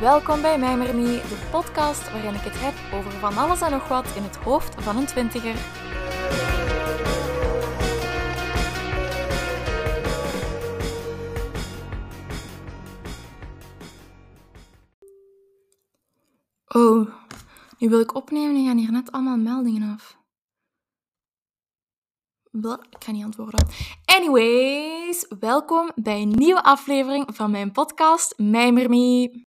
welkom bij Mij Maar Me, de podcast waarin ik het heb over van alles en nog wat in het hoofd van een twintiger. Oh, nu wil ik opnemen en gaan hier net allemaal meldingen af. Blah, ik ga niet antwoorden. Anyways, welkom bij een nieuwe aflevering van mijn podcast Mijmer Me.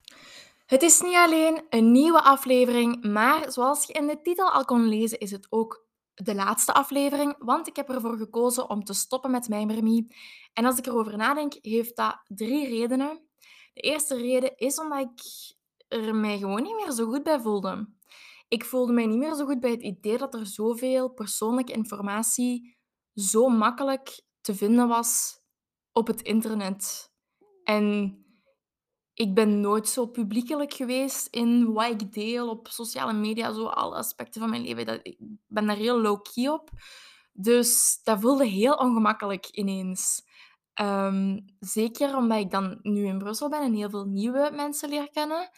Het is niet alleen een nieuwe aflevering, maar zoals je in de titel al kon lezen, is het ook de laatste aflevering, want ik heb ervoor gekozen om te stoppen met Mijmer Me. En als ik erover nadenk, heeft dat drie redenen. De eerste reden is omdat ik er mij gewoon niet meer zo goed bij voelde. Ik voelde mij niet meer zo goed bij het idee dat er zoveel persoonlijke informatie zo makkelijk te vinden was op het internet. En ik ben nooit zo publiekelijk geweest in wat ik deel op sociale media, zo alle aspecten van mijn leven. Dat, ik ben daar heel low-key op. Dus dat voelde heel ongemakkelijk ineens. Ehm, zeker omdat ik dan nu in Brussel ben en heel veel nieuwe mensen leer kennen,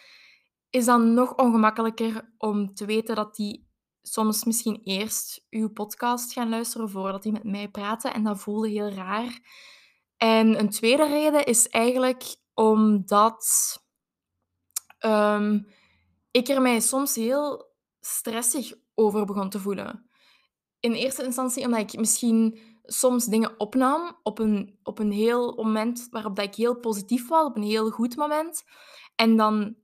is dan nog ongemakkelijker om te weten dat die soms misschien eerst uw podcast gaan luisteren voordat die met mij praten. En dat voelde heel raar. En een tweede reden is eigenlijk omdat um, ik er mij soms heel stressig over begon te voelen. In eerste instantie omdat ik misschien soms dingen opnam op een, op een heel moment waarop dat ik heel positief was, op een heel goed moment. En dan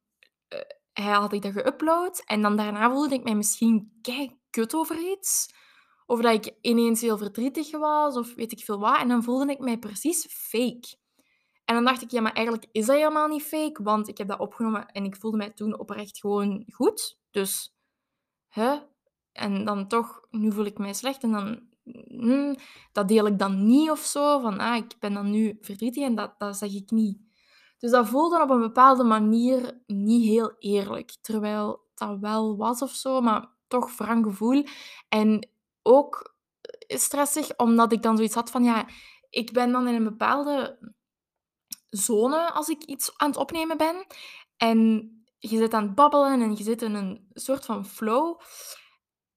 uh, had ik dat geüpload en dan daarna voelde ik mij misschien kijk kut over iets. Of dat ik ineens heel verdrietig was, of weet ik veel wat. En dan voelde ik mij precies fake. En dan dacht ik, ja, maar eigenlijk is dat helemaal niet fake, want ik heb dat opgenomen en ik voelde mij toen oprecht gewoon goed. Dus, hè? En dan toch, nu voel ik mij slecht en dan, hm, dat deel ik dan niet of zo. Van, ah, ik ben dan nu verdrietig en dat, dat zeg ik niet. Dus dat voelde op een bepaalde manier niet heel eerlijk. Terwijl dat wel was of zo, maar toch wrang gevoel. En ook stressig, omdat ik dan zoiets had van, ja, ik ben dan in een bepaalde zone als ik iets aan het opnemen ben. En je zit aan het babbelen en je zit in een soort van flow.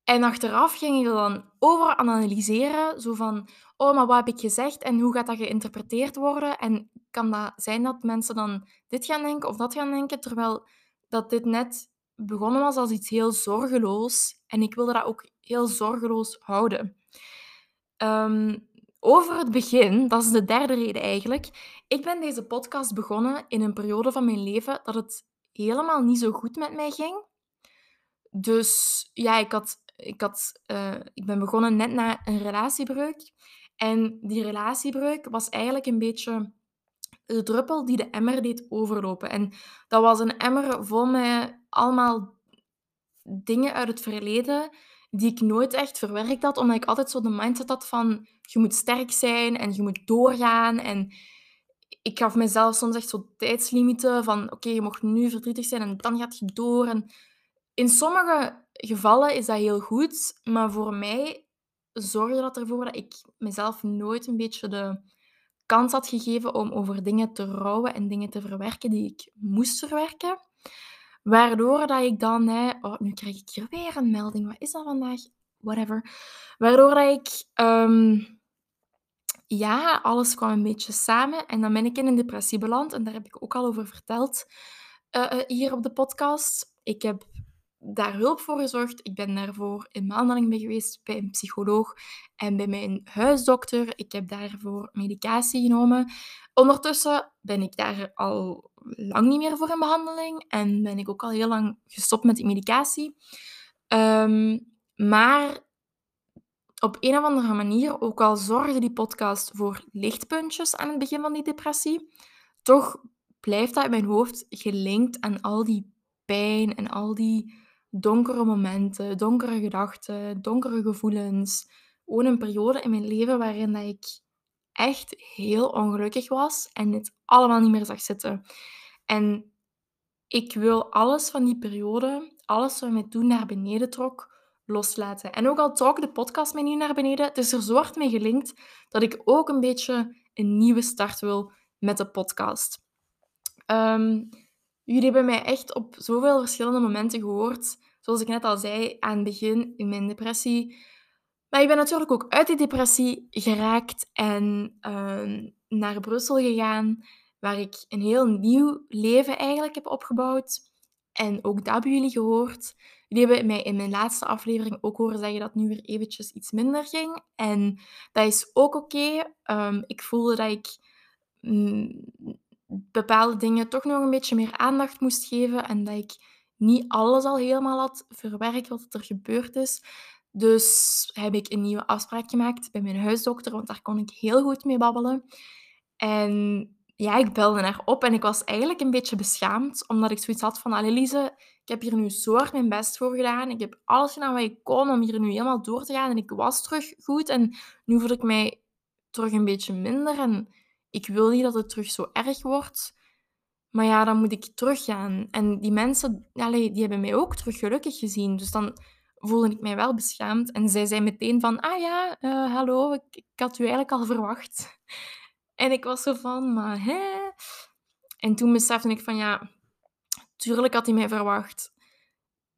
En achteraf ging je dan over analyseren, zo van, oh, maar wat heb ik gezegd en hoe gaat dat geïnterpreteerd worden? En kan dat zijn dat mensen dan dit gaan denken of dat gaan denken, terwijl dat dit net begonnen was als iets heel zorgeloos. En ik wilde dat ook heel zorgeloos houden. Ehm, over het begin, dat is de derde reden eigenlijk. Ik ben deze podcast begonnen in een periode van mijn leven dat het helemaal niet zo goed met mij ging. Dus ja, ik, had, ik, had, uh, ik ben begonnen net na een relatiebreuk. En die relatiebreuk was eigenlijk een beetje de druppel die de emmer deed overlopen. En dat was een emmer vol met allemaal dingen uit het verleden die ik nooit echt verwerkt had, omdat ik altijd zo de mindset had van je moet sterk zijn en je moet doorgaan. En ik gaf mezelf soms echt zo tijdslimieten van oké, je mag nu verdrietig zijn en dan gaat je door. En in sommige gevallen is dat heel goed, maar voor mij zorgde dat ervoor dat ik mezelf nooit een beetje de kans had gegeven om over dingen te rouwen en dingen te verwerken die ik moest verwerken. Waardoor dat ik dan, hè, oh, nu krijg ik hier weer een melding. Wat is dat vandaag? Whatever. Waardoor dat ik, um, ja, alles kwam een beetje samen. En dan ben ik in een depressie beland. En daar heb ik ook al over verteld uh, hier op de podcast. Ik heb daar hulp voor gezorgd. Ik ben daarvoor in behandeling mee geweest bij een psycholoog en bij mijn huisdokter. Ik heb daarvoor medicatie genomen. Ondertussen ben ik daar al lang niet meer voor in behandeling en ben ik ook al heel lang gestopt met die medicatie. Um, maar op een of andere manier, ook al zorgde die podcast voor lichtpuntjes aan het begin van die depressie, toch blijft dat in mijn hoofd gelinkt aan al die pijn en al die donkere momenten, donkere gedachten, donkere gevoelens. Gewoon een periode in mijn leven waarin dat ik echt heel ongelukkig was en het allemaal niet meer zag zitten. En ik wil alles van die periode, alles wat mij toen naar beneden trok, loslaten. En ook al trok de podcast mij niet naar beneden, het is er zo hard mee gelinkt dat ik ook een beetje een nieuwe start wil met de podcast. Um, Jullie hebben mij echt op zoveel verschillende momenten gehoord. Zoals ik net al zei aan het begin in mijn depressie. Maar ik ben natuurlijk ook uit die depressie geraakt en uh, naar Brussel gegaan, waar ik een heel nieuw leven eigenlijk heb opgebouwd. En ook dat hebben jullie gehoord. Jullie hebben mij in mijn laatste aflevering ook horen zeggen dat nu weer eventjes iets minder ging. En dat is ook oké. Ehm, ik voelde dat ik mm, bepaalde dingen toch nog een beetje meer aandacht moest geven en dat ik niet alles al helemaal had verwerkt wat er gebeurd is. Dus heb ik een nieuwe afspraak gemaakt bij mijn huisdokter, want daar kon ik heel goed mee babbelen. En ja, ik belde haar op en ik was eigenlijk een beetje beschaamd, omdat ik zoiets had van, Anneliese, ik heb hier nu zo hard mijn best voor gedaan. Ik heb alles gedaan wat ik kon om hier nu helemaal door te gaan en ik was terug goed. En nu voel ik mij terug een beetje minder en ik wil niet dat het terug zo erg wordt. Maar ja, dan moet ik teruggaan. En die mensen, allee, die hebben mij ook terug gelukkig gezien. Dus dan voelde ik mij wel beschaamd. En zij zei meteen van, ah ja, uh, hallo, ik, ik, had u eigenlijk al verwacht. En ik was zo van, maar hè? En toen besefte ik van, ja, tuurlijk had hij mij verwacht.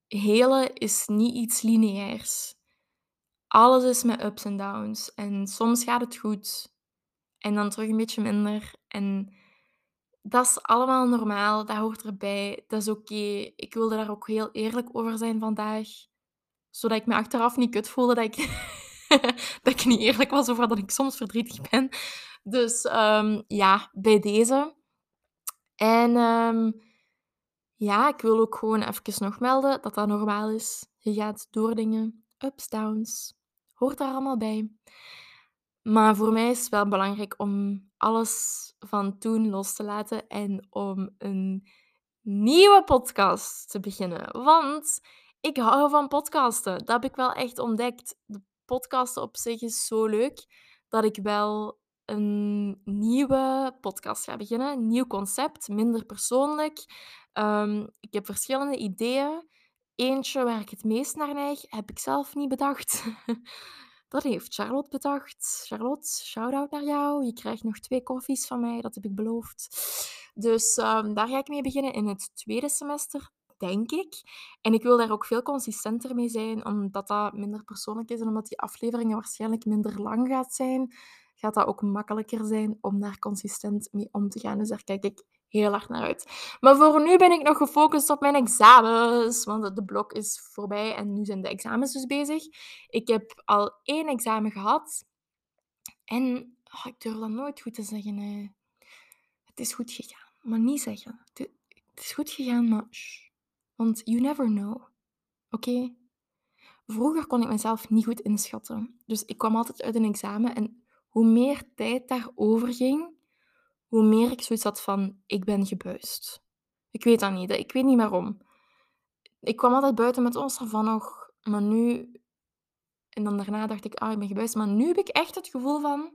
Hele is niet iets lineairs. Alles is met ups en downs. En soms gaat het goed. En dan terug een beetje minder. En dat is allemaal normaal. Dat hoort erbij. Dat is oké. Ik wilde daar ook heel eerlijk over zijn vandaag. Zodat ik me achteraf niet kut voelde dat ik, dat ik niet eerlijk was over dat ik soms verdrietig ben. Dus um, ja, bij deze. En um, ja, ik wil ook gewoon even nog melden dat dat normaal is. Je gaat door dingen, ups, downs. Hoort daar allemaal bij. Maar voor mij is het wel belangrijk om alles van toen los te laten en om een nieuwe podcast te beginnen. Want ik hou van podcasten. Dat heb ik wel echt ontdekt. De podcasten op zich is zo leuk dat ik wel een nieuwe podcast ga beginnen. Een nieuw concept, minder persoonlijk. Um, ik heb verschillende ideeën. Eentje waar ik het meest naar neig, heb ik zelf niet bedacht. Dat heeft Charlotte bedacht. Charlotte, shout-out naar jou. Je krijgt nog twee koffies van mij, dat heb ik beloofd. Dus um, daar ga ik mee beginnen in het tweede semester, denk ik. En ik wil daar ook veel consistenter mee zijn, omdat dat minder persoonlijk is en omdat die afleveringen waarschijnlijk minder lang gaat zijn gaat dat ook makkelijker zijn om daar consistent mee om te gaan. Dus daar kijk ik heel hard naar uit. Maar voor nu ben ik nog gefocust op mijn examens, want de blok is voorbij en nu zijn de examens dus bezig. Ik heb al één examen gehad en oh, ik durf dat nooit goed te zeggen. Het is goed gegaan, maar niet zeggen. Het is goed gegaan, maar want you never know. Oké? Vroeger kon ik mezelf niet goed inschatten. Dus ik kwam altijd uit een examen en hoe meer tijd daarover ging, hoe meer ik zoiets had van, ik ben gebuist. Ik weet dat niet, ik weet niet waarom. Ik kwam altijd buiten met ons ervan nog, maar nu... En dan daarna dacht ik, ah, ik ben gebuist. Maar nu heb ik echt het gevoel van,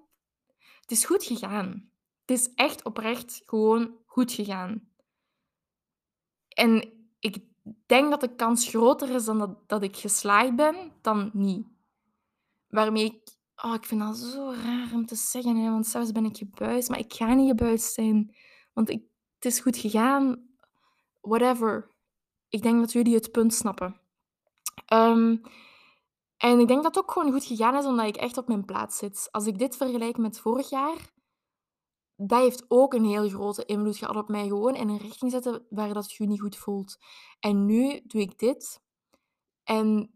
het is goed gegaan. Het is echt oprecht gewoon goed gegaan. En ik denk dat de kans groter is dan dat, dat ik geslaagd ben, dan niet. Waarmee ik Oh, ik vind dat zo raar om te zeggen, hè, want zelfs ben ik gebuist, maar ik ga niet gebuist zijn. Want ik, het is goed gegaan. Whatever. Ik denk dat jullie het punt snappen. Um, en ik denk dat het ook gewoon goed gegaan is, omdat ik echt op mijn plaats zit. Als ik dit vergelijk met vorig jaar, dat heeft ook een heel grote invloed gehad op mij. Gewoon in een richting zetten waar dat je niet goed voelt. En nu doe ik dit. En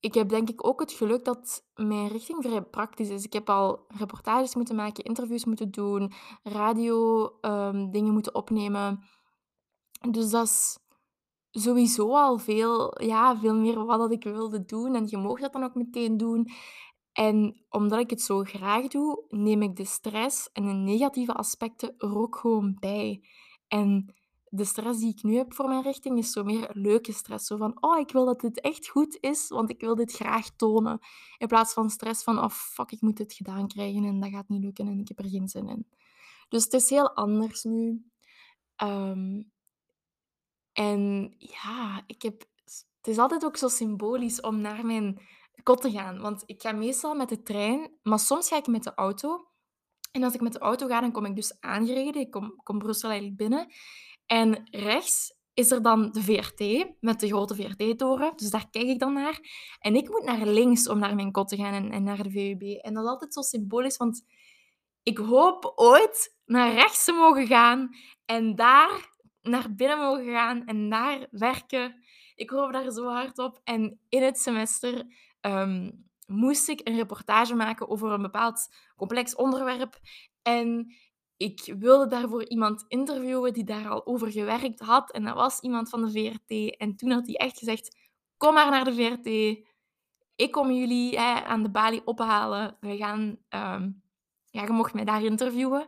ik heb denk ik ook het geluk dat mijn richting vrij praktisch is. Ik heb al reportages moeten maken, interviews moeten doen, radio um, dingen moeten opnemen. Dus dat is sowieso al veel, ja, veel meer wat dat ik wilde doen. En je mag dat dan ook meteen doen. En omdat ik het zo graag doe, neem ik de stress en de negatieve aspecten er ook gewoon bij. En de stress die ik nu heb voor mijn richting is zo meer leuke stress. Zo van, oh, ik wil dat dit echt goed is, want ik wil dit graag tonen. In plaats van stress van, oh fuck, ik moet dit gedaan krijgen en dat gaat niet lukken en ik heb er geen zin in. Dus het is heel anders nu. Ehm, en ja, ik heb, het is altijd ook zo symbolisch om naar mijn kot te gaan. Want ik ga meestal met de trein, maar soms ga ik met de auto. En als ik met de auto ga, dan kom ik dus aangereden. Ik kom, kom Brussel eigenlijk binnen. En rechts is er dan de VRT met de grote VRT-toren. Dus daar kijk ik dan naar. En ik moet naar links om naar mijn kot te gaan en, naar de VUB. En dat is altijd zo symbolisch, want ik hoop ooit naar rechts te mogen gaan en daar naar binnen mogen gaan en daar werken. Ik hoop daar zo hard op. En in het semester ehm, moest ik een reportage maken over een bepaald complex onderwerp. En ik wilde daarvoor iemand interviewen die daar al over gewerkt had. En dat was iemand van de VRT. En toen had hij echt gezegd: Kom maar naar de VRT. Ik kom jullie hè, aan de balie ophalen. We gaan, ehm, ja, je mocht mij daar interviewen.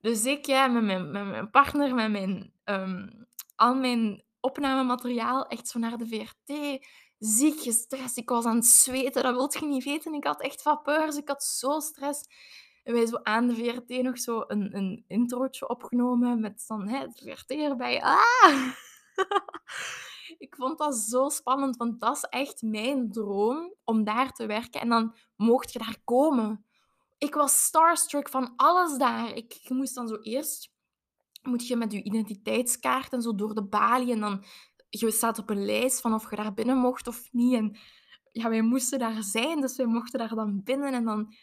Dus ik ja, met, mijn, met mijn partner, met mijn, um, al mijn opnamemateriaal, echt zo naar de VRT. Ziek, gestrest. Ik was aan het zweten, dat wilt je niet weten. Ik had echt vapeurs, ik had zo stress. En wij zo aan de VRT nog zo een, een introotje opgenomen met dan hè, de VRT erbij. Ah! ik vond dat zo spannend, want dat is echt mijn droom om daar te werken. En dan mocht je daar komen. Ik was starstruck van alles daar. Ik, moest dan zo eerst moet je met je identiteitskaart en zo door de balie en dan je staat op een lijst van of je daar binnen mocht of niet. En ja, wij moesten daar zijn, dus wij mochten daar dan binnen en dan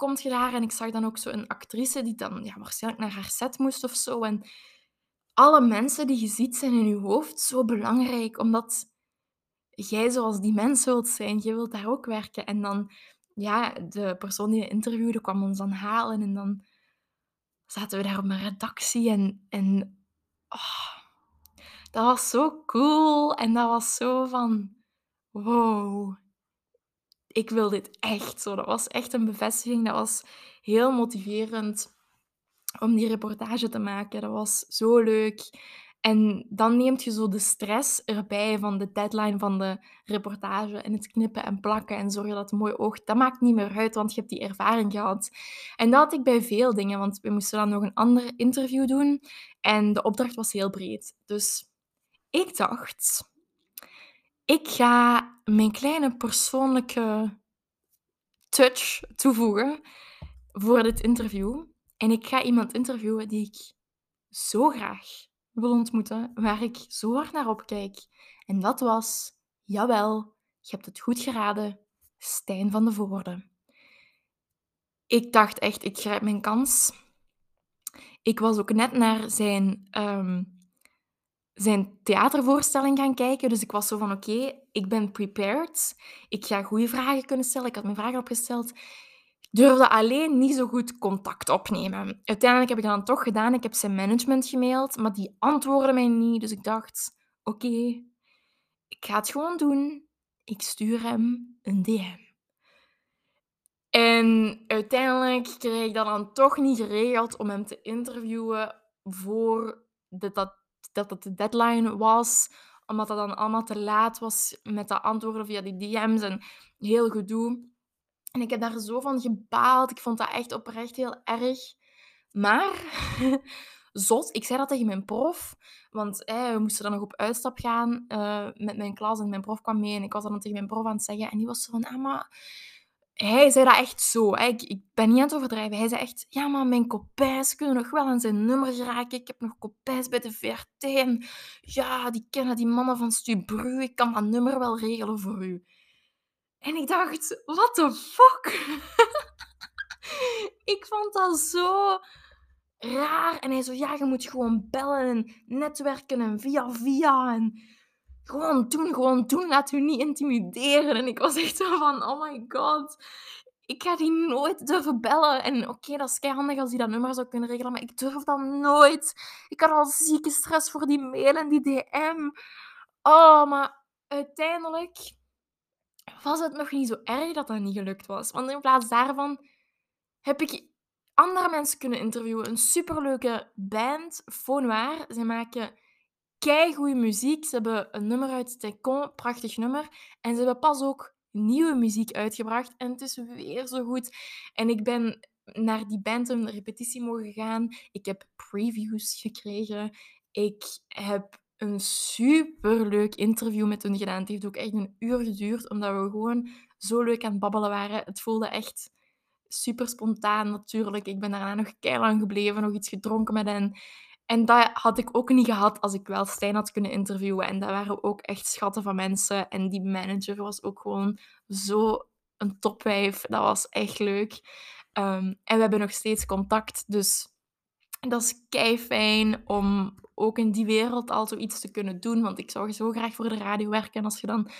komt je daar en ik zag dan ook zo een actrice die dan ja, waarschijnlijk naar haar set moest of zo. En alle mensen die je ziet zijn in je hoofd zo belangrijk, omdat jij zoals die mensen wilt zijn. Je wilt daar ook werken. En dan, ja, de persoon die je interviewde kwam ons dan halen en dan zaten we daar op mijn redactie en, en oh, dat was zo cool en dat was zo van, wow, ik wil dit echt zo. Dat was echt een bevestiging. Dat was heel motiverend om die reportage te maken. Dat was zo leuk. En dan neemt je zo de stress erbij van de deadline van de reportage en het knippen en plakken en zorgen dat het mooi oogt. Dat maakt niet meer uit, want je hebt die ervaring gehad. En dat had ik bij veel dingen, want we moesten dan nog een ander interview doen en de opdracht was heel breed. Dus ik dacht, ik ga mijn kleine persoonlijke touch toevoegen voor dit interview. En ik ga iemand interviewen die ik zo graag wil ontmoeten, waar ik zo hard naar opkijk. En dat was, jawel, je hebt het goed geraden, Stijn van de Voorde. Ik dacht echt, ik grijp mijn kans. Ik was ook net naar zijn um, zijn theatervoorstelling gaan kijken. Dus ik was zo van, oké, ik ben prepared. Ik ga goede vragen kunnen stellen. Ik had mijn vragen opgesteld. Ik durfde alleen niet zo goed contact opnemen. Uiteindelijk heb ik dat dan toch gedaan. Ik heb zijn management gemaild, maar die antwoordden mij niet. Dus ik dacht, oké, ik ga het gewoon doen. Ik stuur hem een DM. En uiteindelijk kreeg ik dat dan toch niet geregeld om hem te interviewen voor de, dat dat het de deadline was, omdat dat dan allemaal te laat was met de antwoorden via die DM's en heel gedoe. En ik heb daar zo van gebaald. Ik vond dat echt oprecht heel erg. Maar, zot, ik zei dat tegen mijn prof. Want we moesten dan nog op uitstap gaan uh, met mijn klas. En mijn prof kwam mee. En ik was dan tegen mijn prof aan het zeggen. En die was zo van, ah, maar hij zei dat echt zo. Hè. Ik, ik, ben niet aan het overdrijven. Hij zei echt, ja, maar mijn kopijs kunnen nog wel aan zijn nummer geraken. Ik heb nog kopijs bij de VRT. En ja, die kennen die mannen van Stubru. Ik kan dat nummer wel regelen voor u. En ik dacht, what the fuck? ik vond dat zo raar. En hij zo, ja, je moet gewoon bellen en netwerken en via via. En gewoon doen, gewoon doen. Laat u niet intimideren. En ik was echt zo van, oh my god. Ik ga die nooit durven bellen. En oké, dat is handig als hij dat nummer zou kunnen regelen, maar ik durf dat nooit. Ik had al zieke stress voor die mail en die DM. Oh, maar uiteindelijk was het nog niet zo erg dat dat niet gelukt was. Want in plaats daarvan heb ik andere mensen kunnen interviewen. Een superleuke band, Fonoir. Ze maken goede muziek. Ze hebben een nummer uit Tencon, prachtig nummer. En ze hebben pas ook nieuwe muziek uitgebracht. En het is weer zo goed. En ik ben naar die band een repetitie mogen gaan. Ik heb previews gekregen. Ik heb een superleuk interview met hen gedaan. Het heeft ook echt een uur geduurd, omdat we gewoon zo leuk aan het babbelen waren. Het voelde echt super spontaan natuurlijk. Ik ben daarna nog lang gebleven, nog iets gedronken met hen. En dat had ik ook niet gehad als ik wel Stijn had kunnen interviewen. En dat waren ook echt schatten van mensen. En die manager was ook gewoon zo een topwijf. Dat was echt leuk. Ehm, en we hebben nog steeds contact. Dus dat is kei fijn om ook in die wereld al zoiets te kunnen doen. Want ik zou zo graag voor de radio werken. En als je dan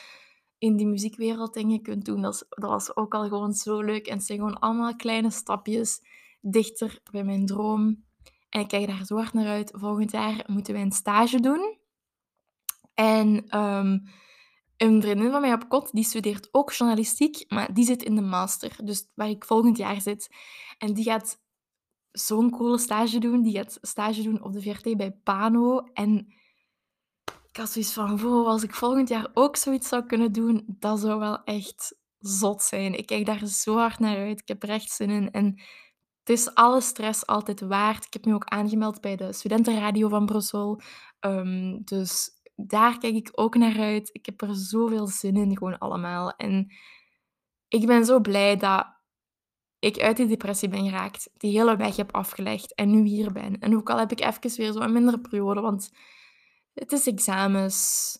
in die muziekwereld dingen kunt doen, dat, dat was ook al gewoon zo leuk. En het zijn gewoon allemaal kleine stapjes dichter bij mijn droom. En ik kijk daar zo hard naar uit. Volgend jaar moeten wij een stage doen. En um, een vriendin van mij op kot, die studeert ook journalistiek, maar die zit in de master. Dus waar ik volgend jaar zit. En die gaat zo'n coole stage doen. Die gaat stage doen op de VRT bij Pano. En ik had zoiets van, wow, als ik volgend jaar ook zoiets zou kunnen doen, dat zou wel echt zot zijn. Ik kijk daar zo hard naar uit. Ik heb er echt zin in. En het is alle stress altijd waard. Ik heb me ook aangemeld bij de studentenradio van Brussel. Um, dus daar kijk ik ook naar uit. Ik heb er zoveel zin in, gewoon allemaal. En ik ben zo blij dat ik uit die depressie ben geraakt, die hele weg heb afgelegd en nu hier ben. En ook al heb ik even weer zo'n mindere periode, want het is examens.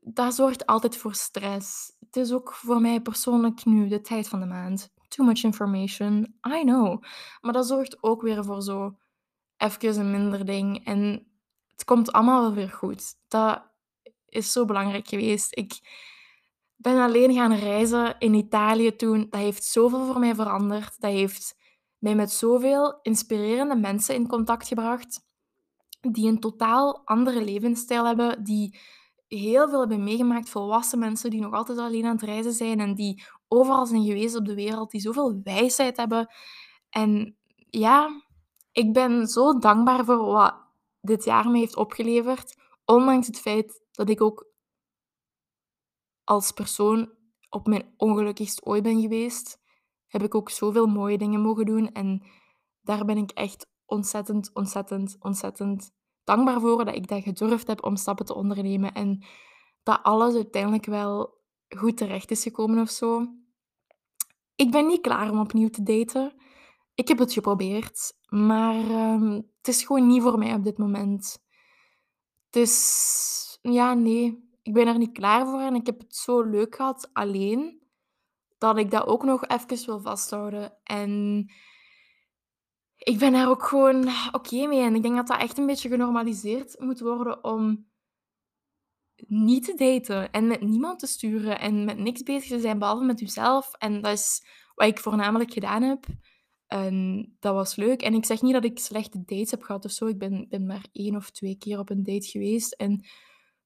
Dat zorgt altijd voor stress. Het is ook voor mij persoonlijk nu de tijd van de maand. Too much information, I know. Maar dat zorgt ook weer voor zo even een minder ding. En het komt allemaal wel weer goed. Dat is zo belangrijk geweest. Ik ben alleen gaan reizen in Italië toen. Dat heeft zoveel voor mij veranderd. Dat heeft mij met zoveel inspirerende mensen in contact gebracht. Die een totaal andere levensstijl hebben. Die heel veel hebben meegemaakt. Volwassen mensen die nog altijd alleen aan het reizen zijn. En die overal zijn geweest op de wereld. Die zoveel wijsheid hebben. En ja, ik ben zo dankbaar voor wat dit jaar me heeft opgeleverd. Ondanks het feit dat ik ook als persoon op mijn ongelukkigst ooit ben geweest, heb ik ook zoveel mooie dingen mogen doen. En daar ben ik echt ontzettend, ontzettend, ontzettend dankbaar voor dat ik dat gedurfd heb om stappen te ondernemen. En dat alles uiteindelijk wel goed terecht is gekomen of zo. Ik ben niet klaar om opnieuw te daten. Ik heb het geprobeerd, maar ehm, het is gewoon niet voor mij op dit moment. Is, ja, nee, ik ben er niet klaar voor en ik heb het zo leuk gehad alleen, dat ik dat ook nog even wil vasthouden. En ik ben daar ook gewoon oké mee. En ik denk dat dat echt een beetje genormaliseerd moet worden om niet te daten en met niemand te sturen en met niks bezig te zijn behalve met jezelf. En dat is wat ik voornamelijk gedaan heb. En dat was leuk. En ik zeg niet dat ik slechte dates heb gehad of zo. Ik ben, ben maar één of twee keer op een date geweest. En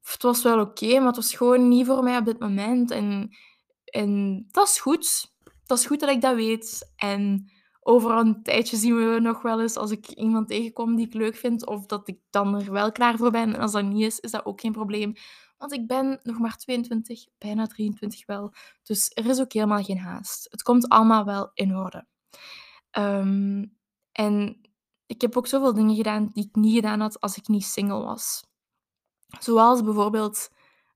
het was wel oké, maar het was gewoon niet voor mij op dit moment. En, en dat is goed. Dat is goed dat ik dat weet. En over een tijdje zien we nog wel eens als ik iemand tegenkom die ik leuk vind, of dat ik dan er wel klaar voor ben. En als dat niet is, is dat ook geen probleem. Want ik ben nog maar 22, bijna 23 wel. Dus er is ook helemaal geen haast. Het komt allemaal wel in orde. Um, en ik heb ook zoveel dingen gedaan die ik niet gedaan had als ik niet single was. Zoals bijvoorbeeld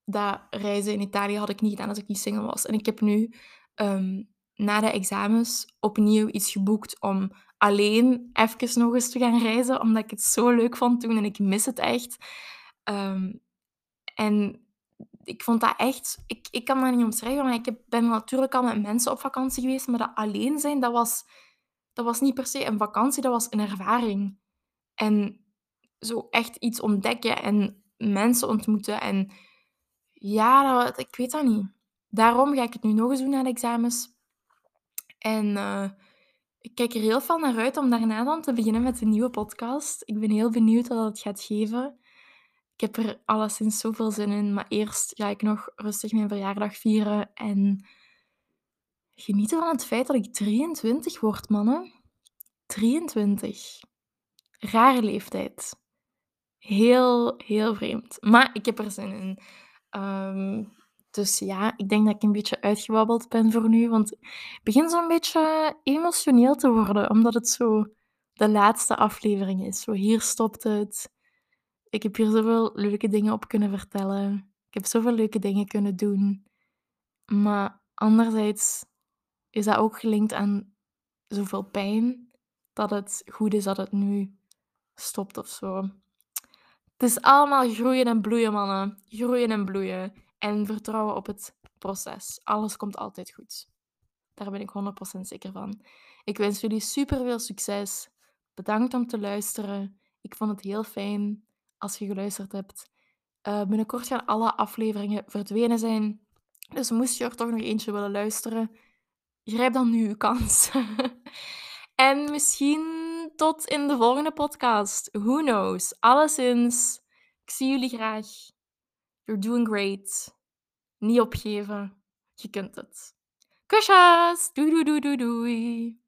dat reizen in Italië had ik niet gedaan als ik niet single was. En ik heb nu um, na de examens opnieuw iets geboekt om alleen even nog eens te gaan reizen, omdat ik het zo leuk vond toen en ik mis het echt. Um, en ik vond dat echt... Ik, ik kan dat niet omschrijven, maar ik ben natuurlijk al met mensen op vakantie geweest, maar dat alleen zijn, dat was, dat was niet per se een vakantie, dat was een ervaring. En zo echt iets ontdekken en mensen ontmoeten. En ja, dat, ik weet dat niet. Daarom ga ik het nu nog eens doen na de examens. En uh, ik kijk er heel veel naar uit om daarna dan te beginnen met een nieuwe podcast. Ik ben heel benieuwd wat het gaat geven. Ik heb er alleszins zoveel zin in. Maar eerst ga ik nog rustig mijn verjaardag vieren. En genieten van het feit dat ik 23 word, mannen. 23. Rare leeftijd. Heel, heel vreemd. Maar ik heb er zin in. Um, dus ja, ik denk dat ik een beetje uitgewabbeld ben voor nu. Want ik begin zo'n beetje emotioneel te worden, omdat het zo de laatste aflevering is. Zo, hier stopt het. Ik heb hier zoveel leuke dingen op kunnen vertellen. Ik heb zoveel leuke dingen kunnen doen. Maar anderzijds is dat ook gelinkt aan zoveel pijn, dat het goed is dat het nu stopt of zo. Het is allemaal groeien en bloeien, mannen. Groeien en bloeien. En vertrouwen op het proces. Alles komt altijd goed. Daar ben ik 100% zeker van. Ik wens jullie super veel succes. Bedankt om te luisteren. Ik vond het heel fijn als je geluisterd hebt. Uh, binnenkort gaan alle afleveringen verdwenen zijn. Dus moest je er toch nog eentje willen luisteren, grijp dan nu uw kans. en misschien tot in de volgende podcast. Who knows? Alleszins, ik zie jullie graag. You're doing great. Niet opgeven. Je kunt het. Kusjes! Doei doei doei doei doei.